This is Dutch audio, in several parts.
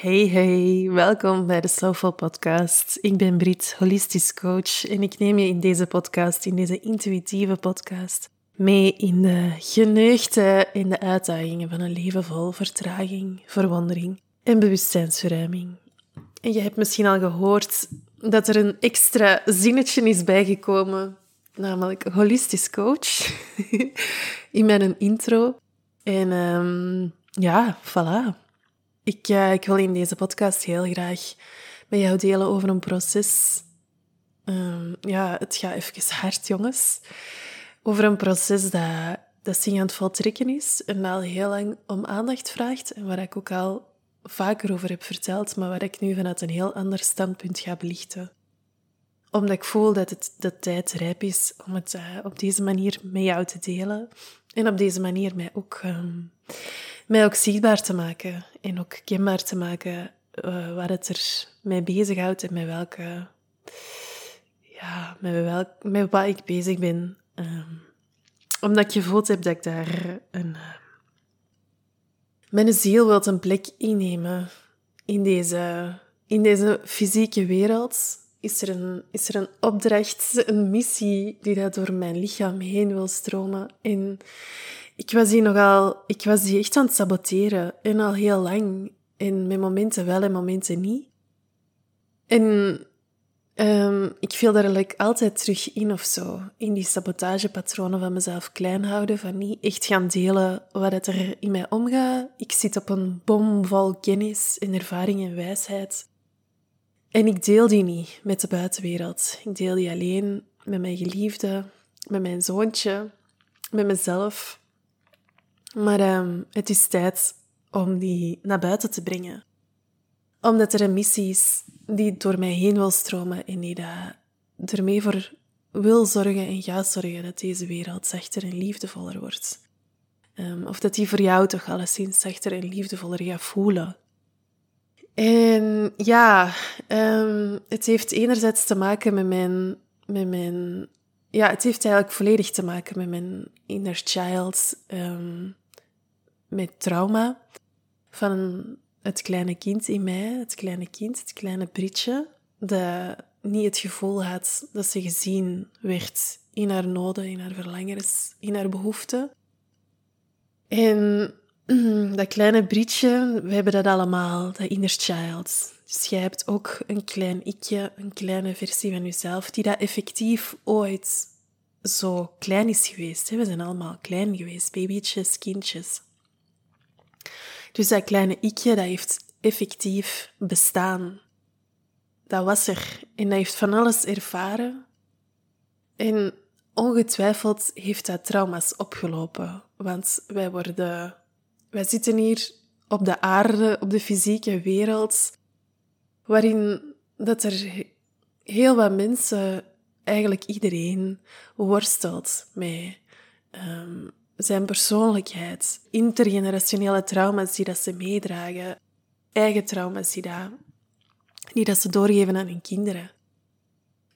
Hey, hey, welkom bij de Soulful Podcast. Ik ben Brit, holistisch coach, en ik neem je in deze podcast, in deze intuïtieve podcast, mee in de geneugten en de uitdagingen van een leven vol vertraging, verwondering en bewustzijnsverruiming. En je hebt misschien al gehoord dat er een extra zinnetje is bijgekomen, namelijk holistisch coach, in mijn intro. En um, ja, voilà. Ik, uh, ik wil in deze podcast heel graag met jou delen over een proces. Um, ja, het gaat even hard, jongens. Over een proces dat, dat zich aan het voltrekken is en al heel lang om aandacht vraagt. En waar ik ook al vaker over heb verteld, maar waar ik nu vanuit een heel ander standpunt ga belichten. Omdat ik voel dat het de tijd rijp is om het uh, op deze manier met jou te delen. En op deze manier mij ook, um, mij ook zichtbaar te maken. En ook kenbaar te maken waar het er mee bezighoudt en met welke... Ja, met, welk, met wat ik bezig ben. Um, omdat ik gevoeld heb dat ik daar een... Uh, mijn ziel wil een plek innemen in deze, in deze fysieke wereld. Is er, een, is er een opdracht, een missie die dat door mijn lichaam heen wil stromen. En ik was die nogal, ik was die echt aan het saboteren. En al heel lang. En met momenten wel en momenten niet. En Um, ik viel daar like, altijd terug in of zo. In die sabotagepatronen van mezelf klein houden. Van niet echt gaan delen wat er in mij omgaat. Ik zit op een bom vol kennis en ervaring en wijsheid. En ik deel die niet met de buitenwereld. Ik deel die alleen met mijn geliefde, met mijn zoontje, met mezelf. Maar um, het is tijd om die naar buiten te brengen. Omdat er een missie is die door mij heen wil stromen en die ermee voor wil zorgen en gaat zorgen dat deze wereld zachter en liefdevoller wordt. Um, of dat die voor jou toch alleszins zachter en liefdevoller gaat voelen. En ja, um, het heeft enerzijds te maken met mijn, met mijn... Ja, het heeft eigenlijk volledig te maken met mijn inner child, met trauma van het kleine kind in mij, het kleine kind, het kleine Britje, dat niet het gevoel had dat ze gezien werd in haar noden, in haar verlangens, in haar behoeften. En dat kleine Britje, we hebben dat allemaal, dat inner child. Dus jij hebt ook een klein ikje, een kleine versie van jezelf, die dat effectief ooit zo klein is geweest. We zijn allemaal klein geweest, babytjes, kindjes. Dus dat kleine ikje, dat heeft effectief bestaan. Dat was er en dat heeft van alles ervaren. En ongetwijfeld heeft dat trauma's opgelopen. Want wij worden... Wij zitten hier op de aarde, op de fysieke wereld, waarin dat er heel wat mensen, eigenlijk iedereen, worstelt met um, zijn persoonlijkheid, intergenerationele trauma's die dat ze meedragen, eigen trauma's die dat, die dat ze doorgeven aan hun kinderen.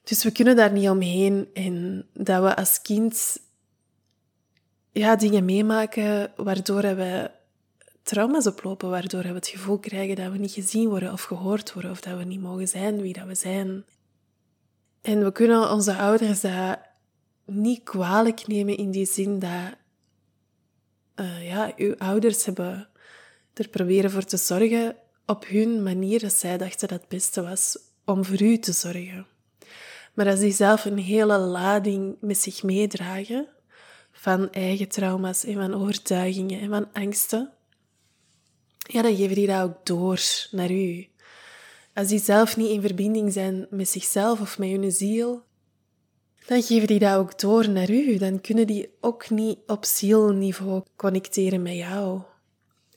Dus we kunnen daar niet omheen en dat we als kind ja, dingen meemaken waardoor we trauma's oplopen, waardoor we het gevoel krijgen dat we niet gezien worden of gehoord worden of dat we niet mogen zijn wie dat we zijn. En we kunnen onze ouders dat niet kwalijk nemen in die zin dat uh, ja, uw ouders hebben er proberen voor te zorgen op hun manier dat zij dachten dat het beste was om voor u te zorgen. Maar als die zelf een hele lading met zich meedragen van eigen trauma's en van overtuigingen en van angsten, ja, dan geven die dat ook door naar u. Als die zelf niet in verbinding zijn met zichzelf of met hun ziel, dan geven die dat ook door naar u. Dan kunnen die ook niet op zielniveau connecteren met jou.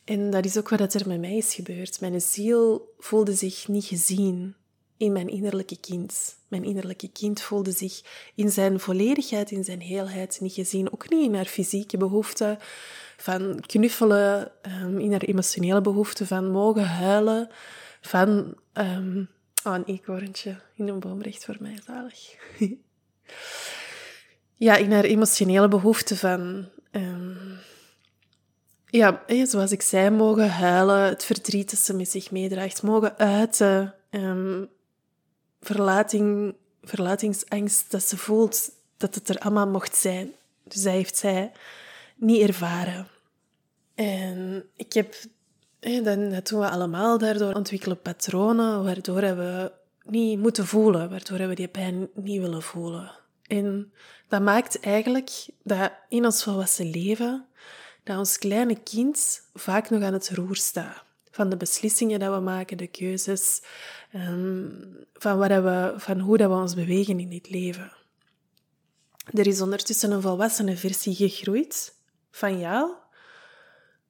En dat is ook wat er met mij is gebeurd. Mijn ziel voelde zich niet gezien in mijn innerlijke kind. Mijn innerlijke kind voelde zich in zijn volledigheid, in zijn heelheid niet gezien. Ook niet in haar fysieke behoeften van knuffelen, um, in haar emotionele behoeften van mogen huilen, van... Um, oh, een eekhoorntje in een boom recht voor mij, zalig. ja, in haar emotionele behoefte van um, ja, zoals ik zei, mogen huilen, het verdriet dat ze met zich meedraagt, mogen uiten, um, verlating, verlatingsangst dat ze voelt, dat het er allemaal mocht zijn. Dus dat heeft zij niet ervaren. En ik heb, dan, dat doen we allemaal, daardoor ontwikkelen patronen, waardoor we niet moeten voelen, waardoor we die pijn niet willen voelen. En dat maakt eigenlijk dat in ons volwassen leven, dat ons kleine kind vaak nog aan het roer staat. Van de beslissingen dat we maken, de keuzes, ehm, van, wat we, van hoe dat we ons bewegen in dit leven. Er is ondertussen een volwassene versie gegroeid van jou,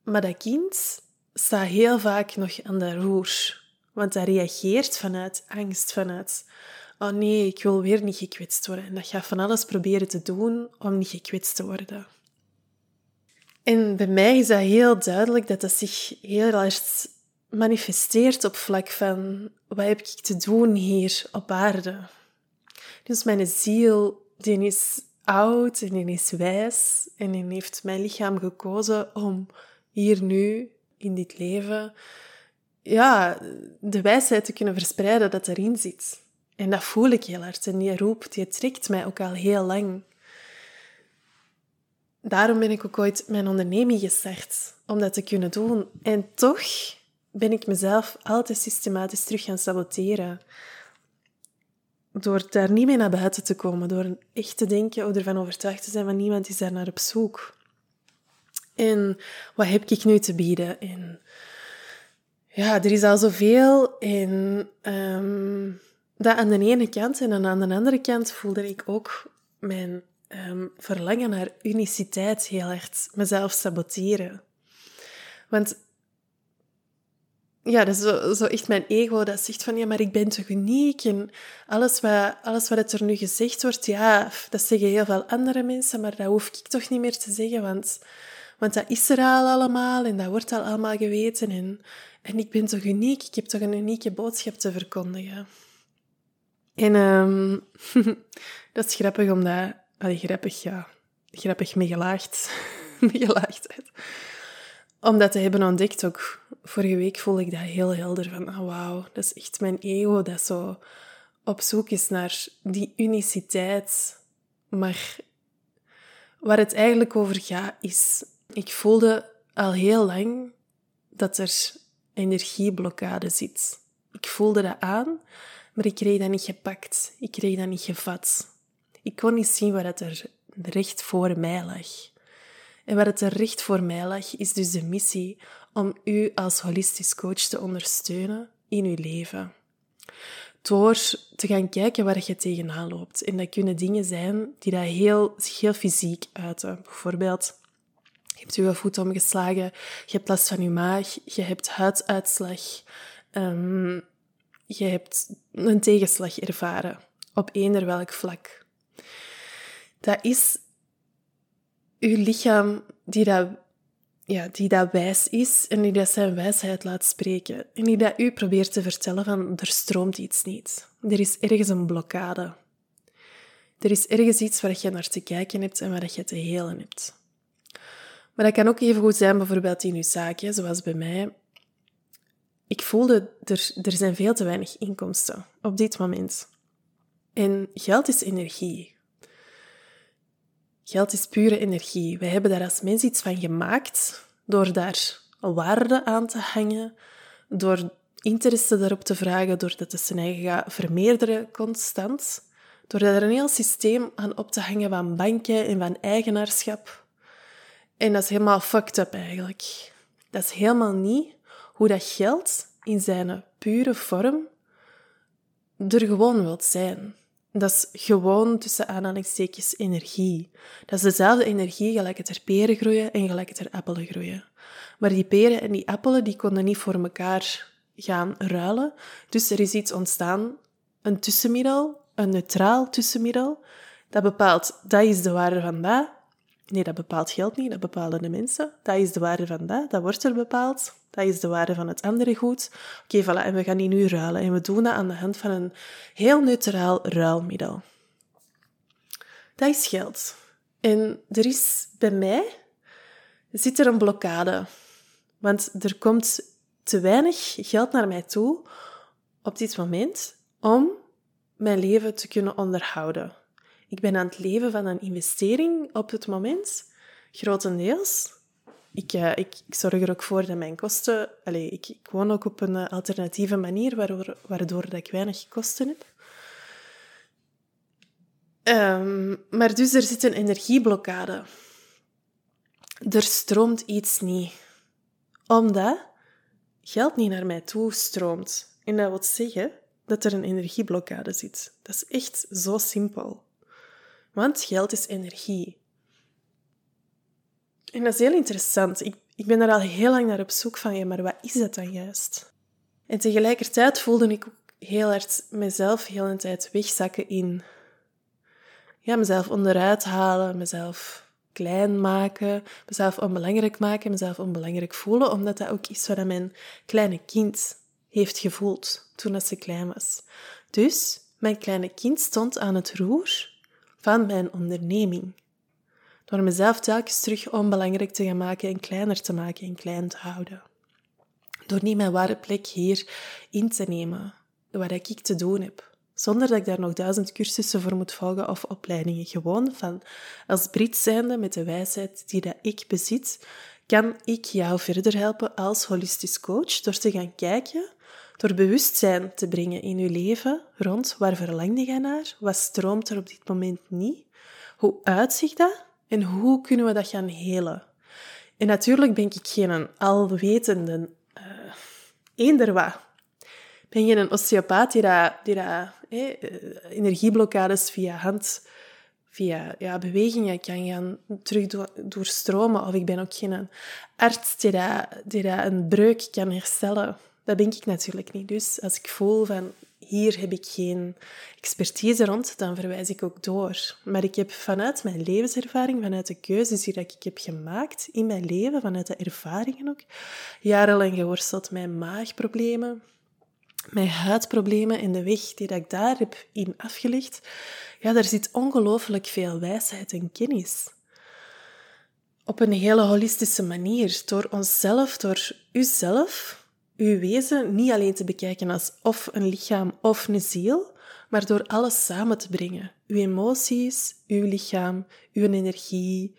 maar dat kind staat heel vaak nog aan de roer. Want dat reageert vanuit angst, vanuit oh nee, ik wil weer niet gekwetst worden. En dat gaat van alles proberen te doen om niet gekwetst te worden. En bij mij is dat heel duidelijk dat dat zich heel erg manifesteert op vlak van wat heb ik te doen hier op aarde. Dus mijn ziel, die is oud en die is wijs en die heeft mijn lichaam gekozen om hier nu, in dit leven, ja, de wijsheid te kunnen verspreiden dat erin zit. En dat voel ik heel hard. En die roep, die trekt mij ook al heel lang. Daarom ben ik ook ooit mijn onderneming gestart, om dat te kunnen doen. En toch ben ik mezelf altijd systematisch terug gaan saboteren. Door daar niet mee naar buiten te komen, door echt te denken, of ervan overtuigd te zijn van niemand is daar naar op zoek. En wat heb ik nu te bieden? En ja, er is al zoveel. En um, dat aan de ene kant. En aan de andere kant voelde ik ook mijn um, verlangen naar uniciteit heel erg mezelf saboteren. Want ja, dat is zo, zo, echt mijn ego dat zegt van ja, maar ik ben toch uniek en alles wat, alles wat er nu gezegd wordt, ja, dat zeggen heel veel andere mensen, maar dat hoef ik toch niet meer te zeggen, want, want dat is er al allemaal en dat wordt al allemaal geweten en, en ik ben toch uniek, ik heb toch een unieke boodschap te verkondigen. En um, dat is grappig, omdat... Allee, grappig, ja. Grappig met gelaagd. met gelaagdheid. Om dat te hebben ontdekt ook. Vorige week voelde ik dat heel helder. Van, oh, wauw, dat is echt mijn ego dat zo op zoek is naar die uniciteit. Maar waar het eigenlijk over gaat, is... Ik voelde al heel lang dat er energieblokkade zit. Ik voelde dat aan maar ik kreeg dat niet gepakt. Ik kreeg dat niet gevat. Ik kon niet zien wat er recht voor mij lag. En wat het er recht voor mij lag, is dus de missie om u als holistisch coach te ondersteunen in uw leven. Door te gaan kijken waar je tegenaan loopt. En dat kunnen dingen zijn die dat heel, zich heel fysiek uiten. Bijvoorbeeld, je hebt je voet omgeslagen, je hebt last van je maag, je hebt huiduitslag, um, je hebt een tegenslag ervaren op eender welk vlak. Dat is uw lichaam die dat, ja, die dat wijs is en die dat zijn wijsheid laat spreken. En die dat u probeert te vertellen van er stroomt iets niet. Er is ergens een blokkade. Er is ergens iets waar je naar te kijken hebt en waar je te helen hebt. Maar dat kan ook even goed zijn bijvoorbeeld in uw zaak, zoals bij mij ik voelde, er, er zijn veel te weinig inkomsten op dit moment. En geld is energie. Geld is pure energie. Wij hebben daar als mens iets van gemaakt door daar waarde aan te hangen, door interesse daarop te vragen, doordat het zijn eigen vermeerderen constant, door daar een heel systeem aan op te hangen van banken en van eigenaarschap. En dat is helemaal fucked up eigenlijk. Dat is helemaal niet hoe dat geld in zijn pure vorm er gewoon wilt zijn. Dat is gewoon tussen aanhalingstekens energie. Dat is dezelfde energie gelijk het er peren groeien en gelijk het er appelen groeien. Maar die peren en die appelen die konden niet voor elkaar gaan ruilen. Dus er is iets ontstaan, een tussenmiddel, een neutraal tussenmiddel, dat bepaalt dat is de waarde van dat Nee, dat bepaalt geld niet, dat bepalen de mensen. Dat is de waarde van dat, dat wordt er bepaald. Dat is de waarde van het andere goed. Oké, voilà, en we gaan die nu ruilen. En we doen dat aan de hand van een heel neutraal ruilmiddel. Dat is geld. En er is bij mij zit er een blokkade. Want er komt te weinig geld naar mij toe op dit moment om mijn leven te kunnen onderhouden. Ik ben aan het leven van een investering op het moment, grotendeels. Ik, uh, ik, zorg er ook voor dat mijn kosten... Ik, ik woon ook op een alternatieve manier, waardoor, waardoor dat ik weinig kosten heb. Um, maar dus er zit een energieblokkade. Er stroomt iets niet. Omdat geld niet naar mij toe stroomt. En dat wil zeggen dat er een energieblokkade zit. Dat is echt zo simpel. Want geld is energie. En dat is heel interessant. Ik, ik ben er al heel lang naar op zoek van, ja, maar wat is dat dan juist? En tegelijkertijd voelde ik ook heel hard mezelf heel een tijd wegzakken in ja, mezelf onderuit halen, mezelf klein maken, mezelf onbelangrijk maken, mezelf onbelangrijk voelen, omdat dat ook is wat mijn kleine kind heeft gevoeld toen ze klein was. Dus mijn kleine kind stond aan het roer van mijn onderneming. Door mezelf telkens terug onbelangrijk te gaan maken en kleiner te maken en klein te houden. Door niet mijn ware plek hier in te nemen, wat ik te doen heb. Zonder dat ik daar nog duizend cursussen voor moet volgen of opleidingen. Gewoon van als Brit zijnde met de wijsheid die dat ik bezit, kan ik jou verder helpen als holistisch coach door te gaan kijken, door bewustzijn te brengen in je leven rond waar verlang je naar, wat stroomt er op dit moment niet, hoe uitziet dat en hoe kunnen we dat gaan helen. En natuurlijk ben ik geen alwetende uh, eender. Ben je een osteopaat die, dat, die dat, eh, energieblokkades via hand, via ja, bewegingen kan gaan terug doorstromen. Of ik ben ook geen arts die, dat, die een breuk kan herstellen. Dat ben ik natuurlijk niet. Dus als ik voel van hier heb ik geen expertise rond, dan verwijs ik ook door. Maar ik heb vanuit mijn levenservaring, vanuit de keuzes die ik heb gemaakt in mijn leven, vanuit de ervaringen ook, jarenlang geworsteld met maagproblemen, mijn huidproblemen en de weg die ik daar heb in afgelegd, ja, daar zit ongelooflijk veel wijsheid en kennis. Op een hele holistische manier, door onszelf, door uzelf, uw wezen niet alleen te bekijken als of een lichaam of een ziel, maar door alles samen te brengen. Uw emoties, uw lichaam, uw energie,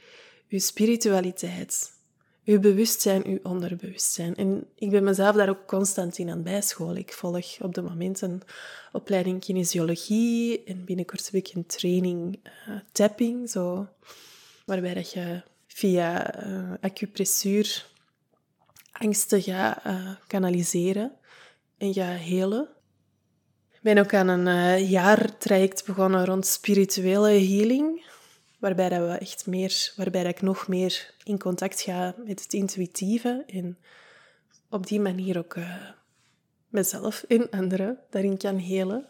uw spiritualiteit, uw bewustzijn, uw onderbewustzijn. En ik ben mezelf daar ook constant in aan bijscholen. Ik volg op de moment een opleiding kinesiologie en binnenkort heb ik een training uh, tapping, zo, waarbij dat je via uh, acupressuur angsten gaat uh, kanaliseren en gaat helen. Ik ben ook aan een uh, jaartraject begonnen rond spirituele healing waarbij, dat we echt meer, waarbij dat ik nog meer in contact ga met het intuïtieve en op die manier ook uh, mezelf en anderen daarin kan helen.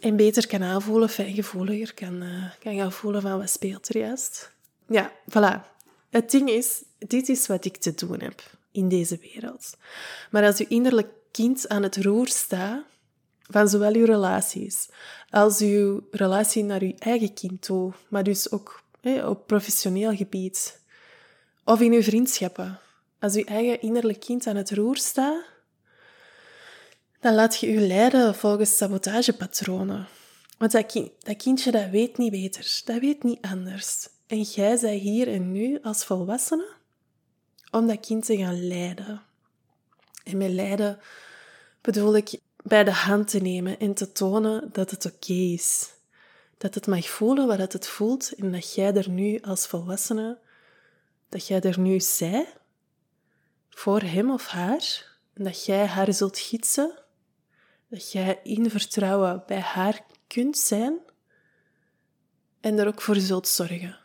En beter kan aanvoelen, fijngevoeliger kan, kan gaan voelen van wat speelt er juist. Ja, voilà. Het ding is, dit is wat ik te doen heb in deze wereld. Maar als je innerlijk kind aan het roer staat, van zowel uw relaties als uw relatie naar uw eigen kind toe, maar dus ook op professioneel gebied. Of in uw vriendschappen. Als uw eigen innerlijk kind aan het roer staat, dan laat je u leiden volgens sabotagepatronen. Want dat, kind, dat kindje dat weet niet beter, dat weet niet anders. En jij zij hier en nu als volwassene om dat kind te gaan leiden. En met leiden bedoel ik bij de hand te nemen en te tonen dat het oké is. Dat het mag voelen wat het voelt en dat jij er nu als volwassene, dat jij er nu zij voor hem of haar, en dat jij haar zult gidsen, dat jij in vertrouwen bij haar kunt zijn en er ook voor zult zorgen.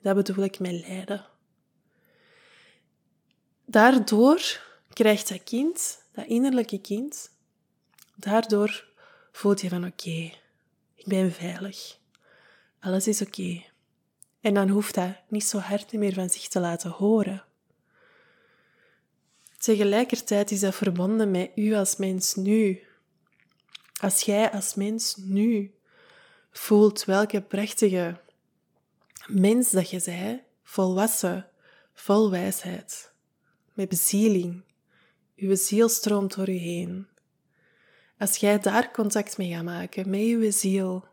Dat bedoel ik met lijden. Daardoor krijgt dat kind, dat innerlijke kind, Daardoor voelt je van oké, ik ben veilig. Alles is oké. En dan hoeft dat niet zo hard meer van zich te laten horen. Tegelijkertijd is dat verbonden met u als mens nu. Als jij als mens nu voelt welke prachtige mens dat je zij, volwassen, vol wijsheid, met bezieling. Uw ziel stroomt door u heen. Als jij daar contact mee gaat maken, met uw ziel,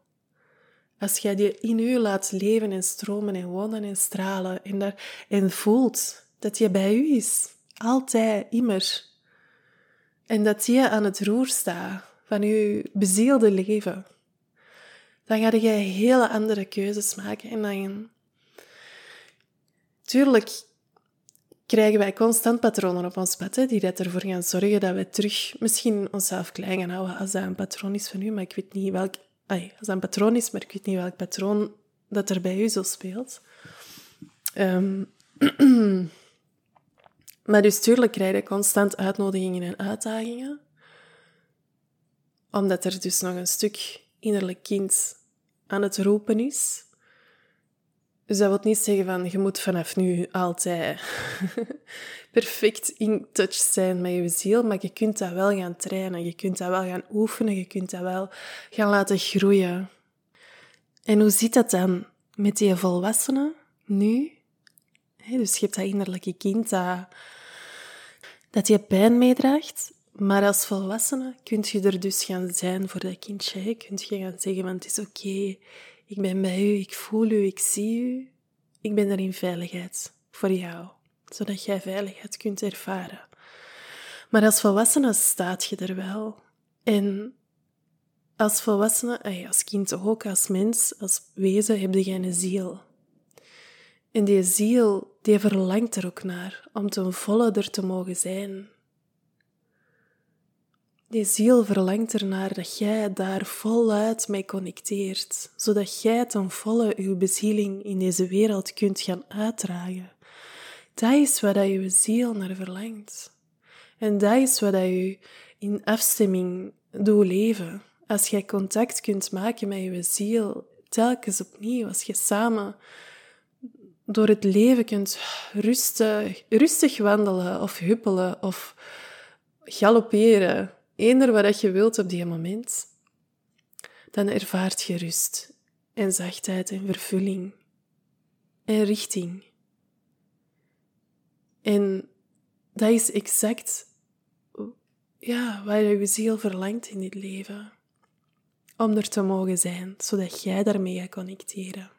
als jij die in u laat leven en stromen en wonen en stralen en, daar, en voelt dat je bij u is, altijd, immer, en dat je aan het roer staat van uw bezielde leven, dan ga je hele andere keuzes maken en dan... Tuurlijk krijgen wij constant patronen op ons pad, die ervoor gaan zorgen dat we terug misschien onszelf klein gaan houden als dat een patroon is van u, maar ik weet niet welk... als dat een patroon is, maar ik weet niet welk patroon dat er bij u zo speelt. Um, maar dus tuurlijk krijg je constant uitnodigingen en uitdagingen, omdat er dus nog een stuk innerlijk kind aan het roepen is dus dat wil niet zeggen van je moet vanaf nu altijd perfect in touch zijn met je ziel, maar je kunt dat wel gaan trainen, je kunt dat wel gaan oefenen, je kunt dat wel gaan laten groeien. En hoe zit dat dan met die volwassenen nu? dus je hebt dat innerlijke kind dat, je pijn meedraagt, maar als volwassene kun je er dus gaan zijn voor dat kindje. Je kunt je gaan zeggen van het is oké, ik ben bij u, ik voel u, ik zie u. Ik ben er in veiligheid voor jou, zodat jij veiligheid kunt ervaren. Maar als volwassene staat je er wel. En als volwassene, als kind ook, als mens, als wezen, heb je een ziel. En die ziel, die verlangt er ook naar om ten volle te mogen zijn. Die ziel verlangt ernaar dat jij daar voluit mee connecteert, zodat jij ten volle uw bezieling in deze wereld kunt gaan uitdragen. Dat is wat je ziel naar verlangt. En dat is wat je in afstemming doet leven. Als jij contact kunt maken met je ziel, telkens opnieuw, als je samen door het leven kunt rustig, rustig wandelen of huppelen of galopperen eender wat je wilt op die moment, dan ervaart je rust en zachtheid en vervulling en richting. En dat is exact ja, waar je ziel verlangt in dit leven. Om er te mogen zijn, zodat jij daarmee gaat connecteren.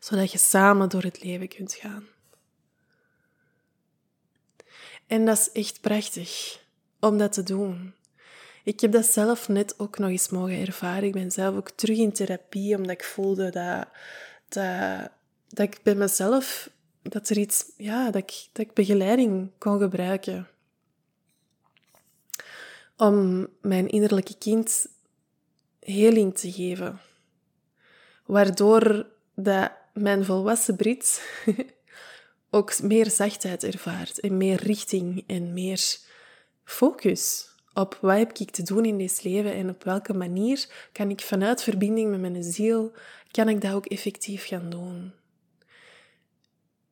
Zodat je samen door het leven kunt gaan. En dat is echt prachtig om dat te doen. Ik heb dat zelf net ook nog eens mogen ervaren. Ik ben zelf ook terug in therapie, omdat ik voelde dat, dat, dat ik bij mezelf, dat er iets, ja, dat ik, dat ik begeleiding kon gebruiken. Om mijn innerlijke kind heling te geven. Waardoor dat mijn volwassen Brit ook meer zachtheid ervaart en meer richting en meer focus op wat heb ik te doen in dit leven en op welke manier kan ik vanuit verbinding met mijn ziel, kan ik dat ook effectief gaan doen.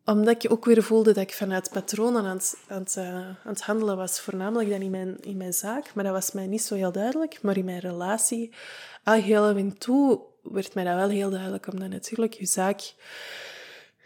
Omdat ik ook weer voelde dat ik vanuit patronen aan het, aan het, uh, aan het handelen was, voornamelijk dan in mijn, in mijn zaak, maar dat was mij niet zo heel duidelijk. Maar in mijn relatie, al heel en toe, werd mij dat wel heel duidelijk, omdat natuurlijk je zaak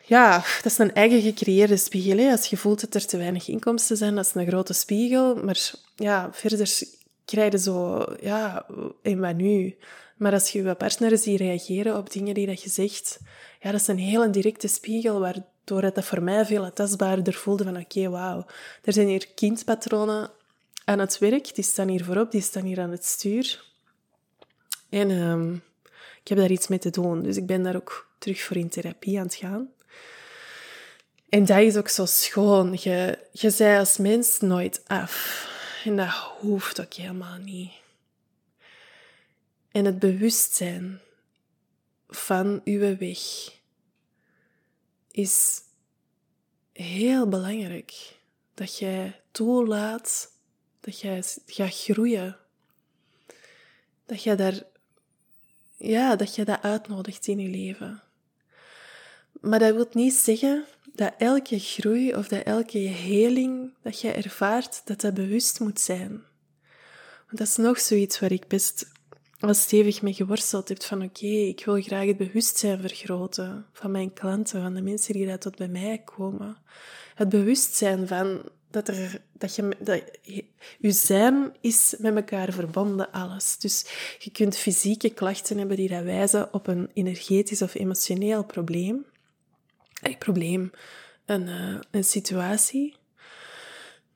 ja, dat is een eigen gecreëerde spiegel. Als je voelt dat er te weinig inkomsten zijn, dat is een grote spiegel. Maar ja, verder krijg je zo, ja, en wat nu? Maar als je je partner ziet reageren op dingen die dat je zegt, ja, dat is een hele directe spiegel, waardoor het dat voor mij veel tastbaarder voelde van, oké, wauw, er zijn hier kindpatronen aan het werk, die staan hier voorop, die staan hier aan het stuur. En um, ik heb daar iets mee te doen, dus ik ben daar ook terug voor in therapie aan het gaan. En dat is ook zo schoon. Je, je zei als mens nooit af. En dat hoeft ook helemaal niet. En het bewustzijn van uw weg is heel belangrijk. Dat jij toelaat dat jij gaat groeien. Dat jij daar, ja, dat je dat uitnodigt in je leven. Maar dat wil niet zeggen dat elke groei of dat elke heling dat je ervaart, dat dat bewust moet zijn. Want dat is nog zoiets waar ik best al stevig mee geworsteld hebt van oké, ik wil graag het bewustzijn vergroten van mijn klanten, van de mensen die daar tot bij mij komen. Het bewustzijn van dat, er, dat, je, dat je zijn is met elkaar verbonden, alles. Dus je kunt fysieke klachten hebben die dat wijzen op een energetisch of emotioneel probleem. Een probleem, een, uh, een situatie.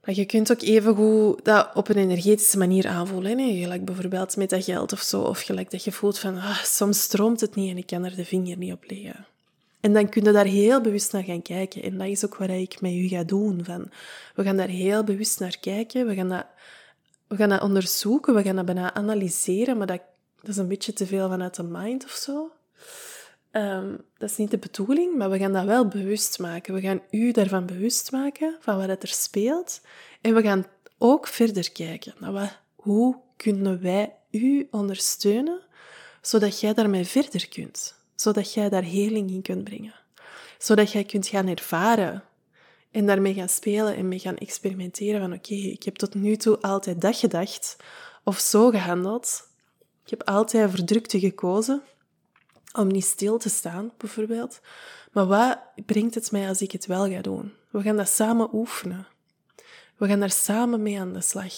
Maar je kunt ook even goed dat op een energetische manier aanvoelen. Hè? Gelijk bijvoorbeeld met dat geld of zo. Of gelijk dat je voelt van, ah, soms stroomt het niet en ik kan er de vinger niet op leggen. En dan kun je daar heel bewust naar gaan kijken. En dat is ook wat ik met u ga doen. Van, we gaan daar heel bewust naar kijken. We gaan dat, we gaan dat onderzoeken. We gaan dat bijna analyseren. Maar dat, dat is een beetje te veel vanuit de mind of zo. Um, dat is niet de bedoeling, maar we gaan dat wel bewust maken. We gaan u daarvan bewust maken, van wat er speelt. En we gaan ook verder kijken naar wat, hoe kunnen wij u ondersteunen, zodat jij daarmee verder kunt. Zodat jij daar heling in kunt brengen. Zodat jij kunt gaan ervaren en daarmee gaan spelen en mee gaan experimenteren van oké, ik heb tot nu toe altijd dat gedacht of zo gehandeld. Ik heb altijd voor drukte gekozen om niet stil te staan, bijvoorbeeld. Maar wat brengt het mij als ik het wel ga doen? We gaan dat samen oefenen. We gaan daar samen mee aan de slag.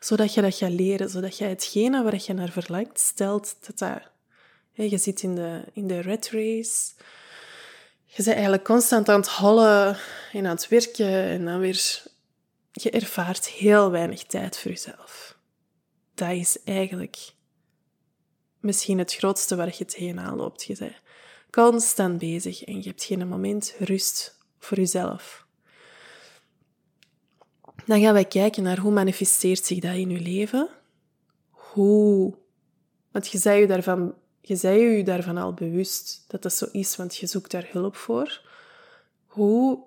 Zodat je dat gaat leren, zodat je hetgene waar je naar verlangt, stelt dat dat... Je zit in de, in de red race. Je bent eigenlijk constant aan het hollen en aan het werken en dan weer... Je ervaart heel weinig tijd voor jezelf. Dat is eigenlijk misschien het grootste waar je tegenaan loopt. Je bent constant bezig en je hebt geen moment rust voor jezelf. Dan gaan wij kijken naar hoe manifesteert zich dat in je leven. Hoe... Want je zei je daarvan, je zei je daarvan al bewust dat dat zo is, want je zoekt daar hulp voor. Hoe,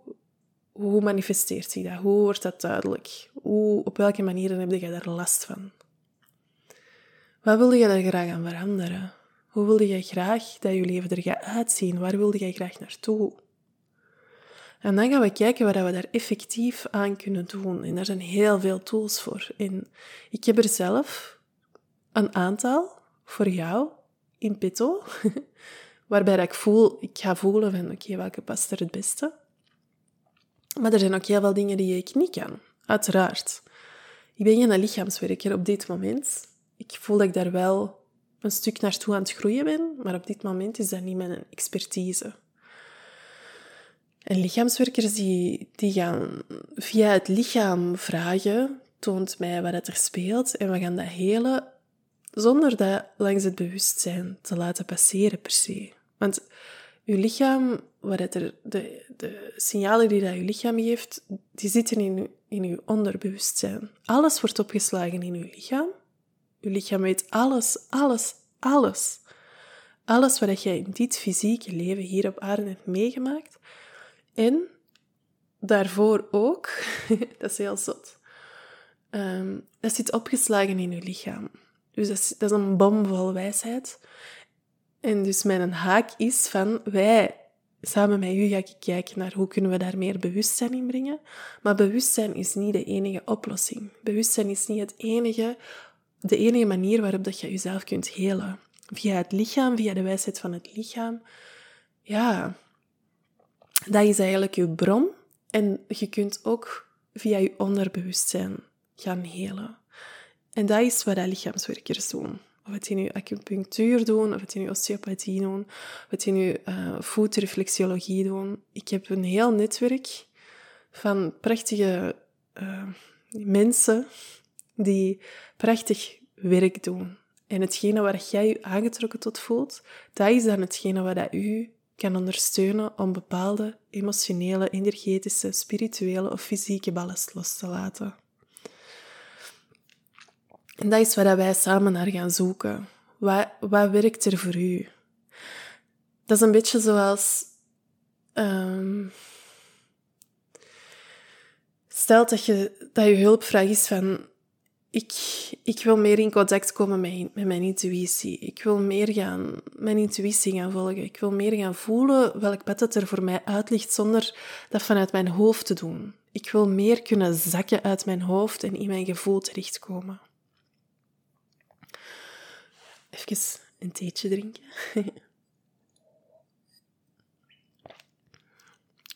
hoe manifesteert zich dat? Hoe wordt dat duidelijk? Hoe, op welke manieren heb je daar last van? Wat wilde je daar graag aan veranderen? Hoe wilde je graag dat je leven er gaat uitzien? Waar wilde je graag naartoe? En dan gaan we kijken wat we daar effectief aan kunnen doen. En daar zijn heel veel tools voor. En ik heb er zelf een aantal voor jou in petto, waarbij ik voel, ik ga voelen van oké, welke past er het beste. Maar er zijn ook heel veel dingen die ik niet kan, uiteraard. Ik ben geen lichaamswerker op dit moment ik voel dat ik daar wel een stuk naartoe aan het groeien ben, maar op dit moment is dat niet mijn expertise. En lichaamswerkers die, die gaan via het lichaam vragen, toont mij wat er speelt en we gaan dat helen zonder dat langs het bewustzijn te laten passeren per se. Want je lichaam, wat er, de, de signalen die dat je lichaam geeft, die zitten in, in je onderbewustzijn. Alles wordt opgeslagen in je lichaam je lichaam weet alles, alles, alles. Alles wat jij in dit fysieke leven hier op aarde hebt meegemaakt. En daarvoor ook, dat is heel zot, um, dat zit opgeslagen in je lichaam. Dus dat is, een bomvol wijsheid. En dus mijn haak is van, wij, samen met u ga ik kijken naar hoe kunnen we daar meer bewustzijn in brengen. Maar bewustzijn is niet de enige oplossing. Bewustzijn is niet het enige de enige manier waarop dat je jezelf kunt helen. Via het lichaam, via de wijsheid van het lichaam. Ja, dat is eigenlijk je bron. En je kunt ook via je onderbewustzijn gaan helen. En dat is wat lichaamswerkers doen. Of het die nu acupunctuur doen, of het die nu osteopathie doen, of het die nu uh, voetreflexiologie doen. Ik heb een heel netwerk van prachtige uh, mensen die prachtig werk doen. En hetgene waar jij je aangetrokken tot voelt, dat is dan hetgene wat u kan ondersteunen om bepaalde emotionele, energetische, spirituele of fysieke ballast los te laten. En dat is waar wij samen naar gaan zoeken. Wat, wat werkt er voor u? Dat is een beetje zoals... Um, stel dat je, dat je hulpvraag is van ik, ik wil meer in contact komen met, met mijn intuïtie. Ik wil meer gaan, mijn intuïtie gaan volgen. Ik wil meer gaan voelen welk pad het er voor mij uit ligt zonder dat vanuit mijn hoofd te doen. Ik wil meer kunnen zakken uit mijn hoofd en in mijn gevoel terechtkomen. even een theetje drinken.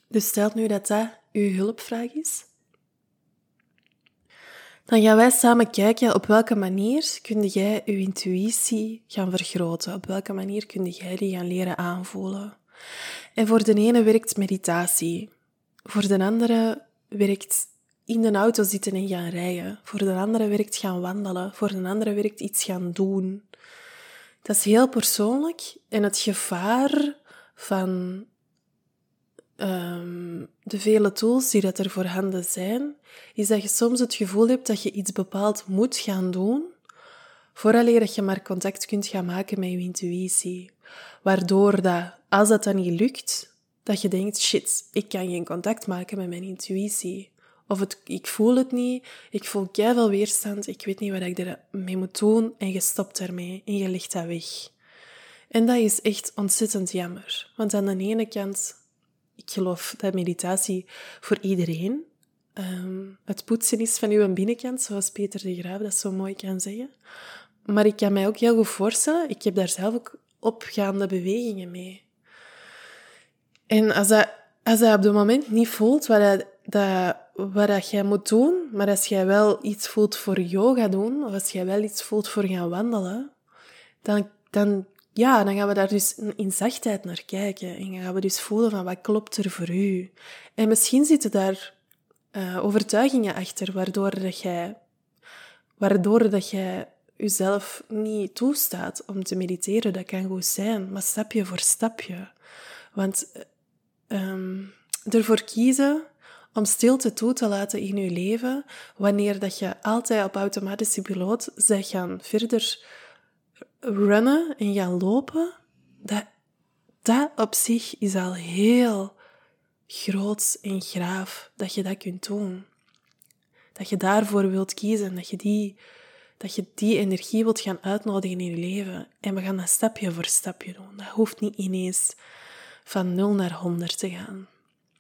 dus stel nu dat dat uw hulpvraag is. Dan gaan wij samen kijken op welke manier kun jij je intuïtie gaan vergroten. Op welke manier kun jij die gaan leren aanvoelen. En voor de ene werkt meditatie. Voor de andere werkt in de auto zitten en gaan rijden. Voor de andere werkt gaan wandelen. Voor de andere werkt iets gaan doen. Dat is heel persoonlijk. En het gevaar van um, de vele tools die dat er voorhanden zijn, is dat je soms het gevoel hebt dat je iets bepaald moet gaan doen, vooraleer dat je maar contact kunt gaan maken met je intuïtie. Waardoor dat, als dat dan niet lukt, dat je denkt, shit, ik kan geen contact maken met mijn intuïtie. Of het, ik voel het niet, ik voel veel weerstand, ik weet niet wat ik ermee moet doen en je stopt daarmee en je legt dat weg. En dat is echt ontzettend jammer. Want aan de ene kant, ik geloof dat meditatie voor iedereen um, het poetsen is van uw binnenkant, zoals Peter de Graaf dat zo mooi kan zeggen. Maar ik kan mij ook heel goed voorstellen, ik heb daar zelf ook opgaande bewegingen mee. En als dat, als dat op het moment niet voelt wat, dat, dat, wat dat jij moet doen, maar als jij wel iets voelt voor yoga doen, of als jij wel iets voelt voor gaan wandelen, dan, dan, ja, dan gaan we daar dus in zachtheid naar kijken. En gaan we dus voelen van wat klopt er voor u. En misschien zitten daar uh, overtuigingen achter, waardoor dat jij, waardoor dat jij jezelf niet toestaat om te mediteren. Dat kan goed zijn, maar stapje voor stapje. Want um, ervoor kiezen om stilte toe te laten in je leven, wanneer dat je altijd op automatische piloot zegt gaan verder runnen en gaan lopen, dat, dat op zich is al heel groot en graaf dat je dat kunt doen. Dat je daarvoor wilt kiezen, dat je die, dat je die energie wilt gaan uitnodigen in je leven. En we gaan dat stapje voor stapje doen. Dat hoeft niet ineens van 0 naar 100 te gaan.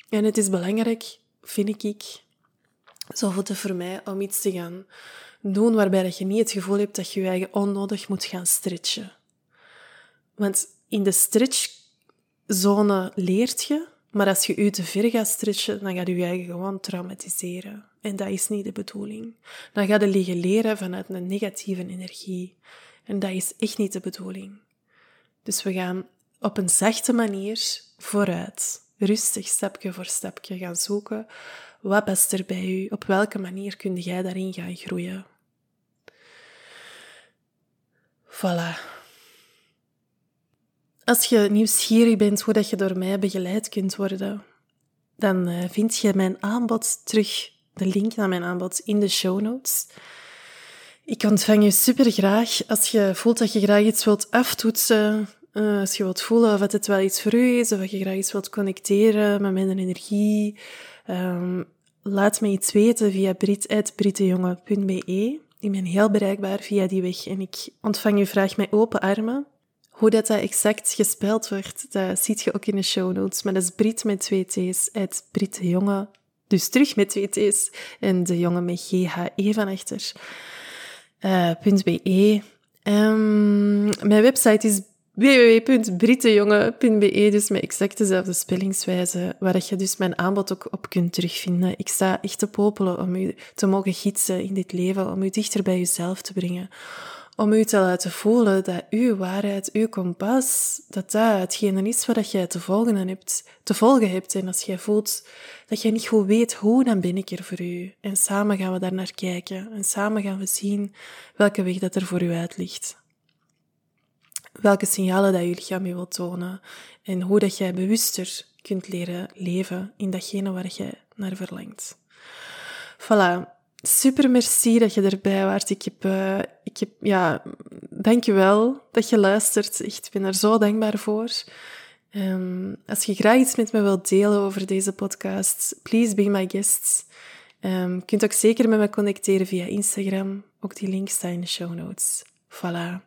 En het is belangrijk, vind ik, zo voelt het voor mij, om iets te gaan doen waarbij je niet het gevoel hebt dat je je eigen onnodig moet gaan stretchen. Want in de stretchzone leert je, maar als je je te ver gaat stretchen, dan gaat je je eigen gewoon traumatiseren. En dat is niet de bedoeling. Dan ga je liggen leren vanuit een negatieve energie. En dat is echt niet de bedoeling. Dus we gaan op een zachte manier vooruit. Rustig, stapje voor stapje gaan zoeken. Wat past er bij u? Op welke manier kun jij daarin gaan groeien? Voilà. Als je nieuwsgierig bent hoe dat je door mij begeleid kunt worden, dan eh, vind je mijn aanbod terug, de link naar mijn aanbod, in de show notes. Ik ontvang je super graag als je voelt dat je graag iets wilt aftoetsen, uh, als je wilt voelen of het wel iets voor u is, of dat je graag iets wilt connecteren met mijn energie. Um, laat me iets weten via brit.brittejonge.be. Ik ben heel bereikbaar via die weg en ik ontvang je vraag met open armen. Hoe dat, dat exact gespeld wordt, dat ziet je ook in de show notes. Maar dat is Brit met twee T's uit Brit. Dus terug met twee T's en de jongen met G-H-E van achter. Uh, .be. Um, mijn website is www.brittejonge.be, dus met exact dezelfde spellingswijze, waar je dus mijn aanbod ook op kunt terugvinden. Ik sta echt te popelen om u te mogen gidsen in dit leven, om u dichter bij uzelf te brengen, om u te laten voelen dat uw waarheid, uw kompas, dat dat hetgene is wat jij te volgen hebt. Te volgen hebt. En als jij voelt dat je niet goed weet hoe, dan ben ik er voor u. En samen gaan we daar naar kijken. En samen gaan we zien welke weg dat er voor u uit ligt welke signalen dat je lichaam je wil tonen en hoe dat jij bewuster kunt leren leven in datgene waar je naar verlangt. Voilà. Super merci dat je erbij waart. Ik heb, uh, ik heb, ja, dankjewel dat je luistert. Ik ben er zo dankbaar voor. Um, als je graag iets met me wilt delen over deze podcast, please be my guest. Um, je kunt ook zeker met me connecteren via Instagram. Ook die link staat in de show notes. Voilà.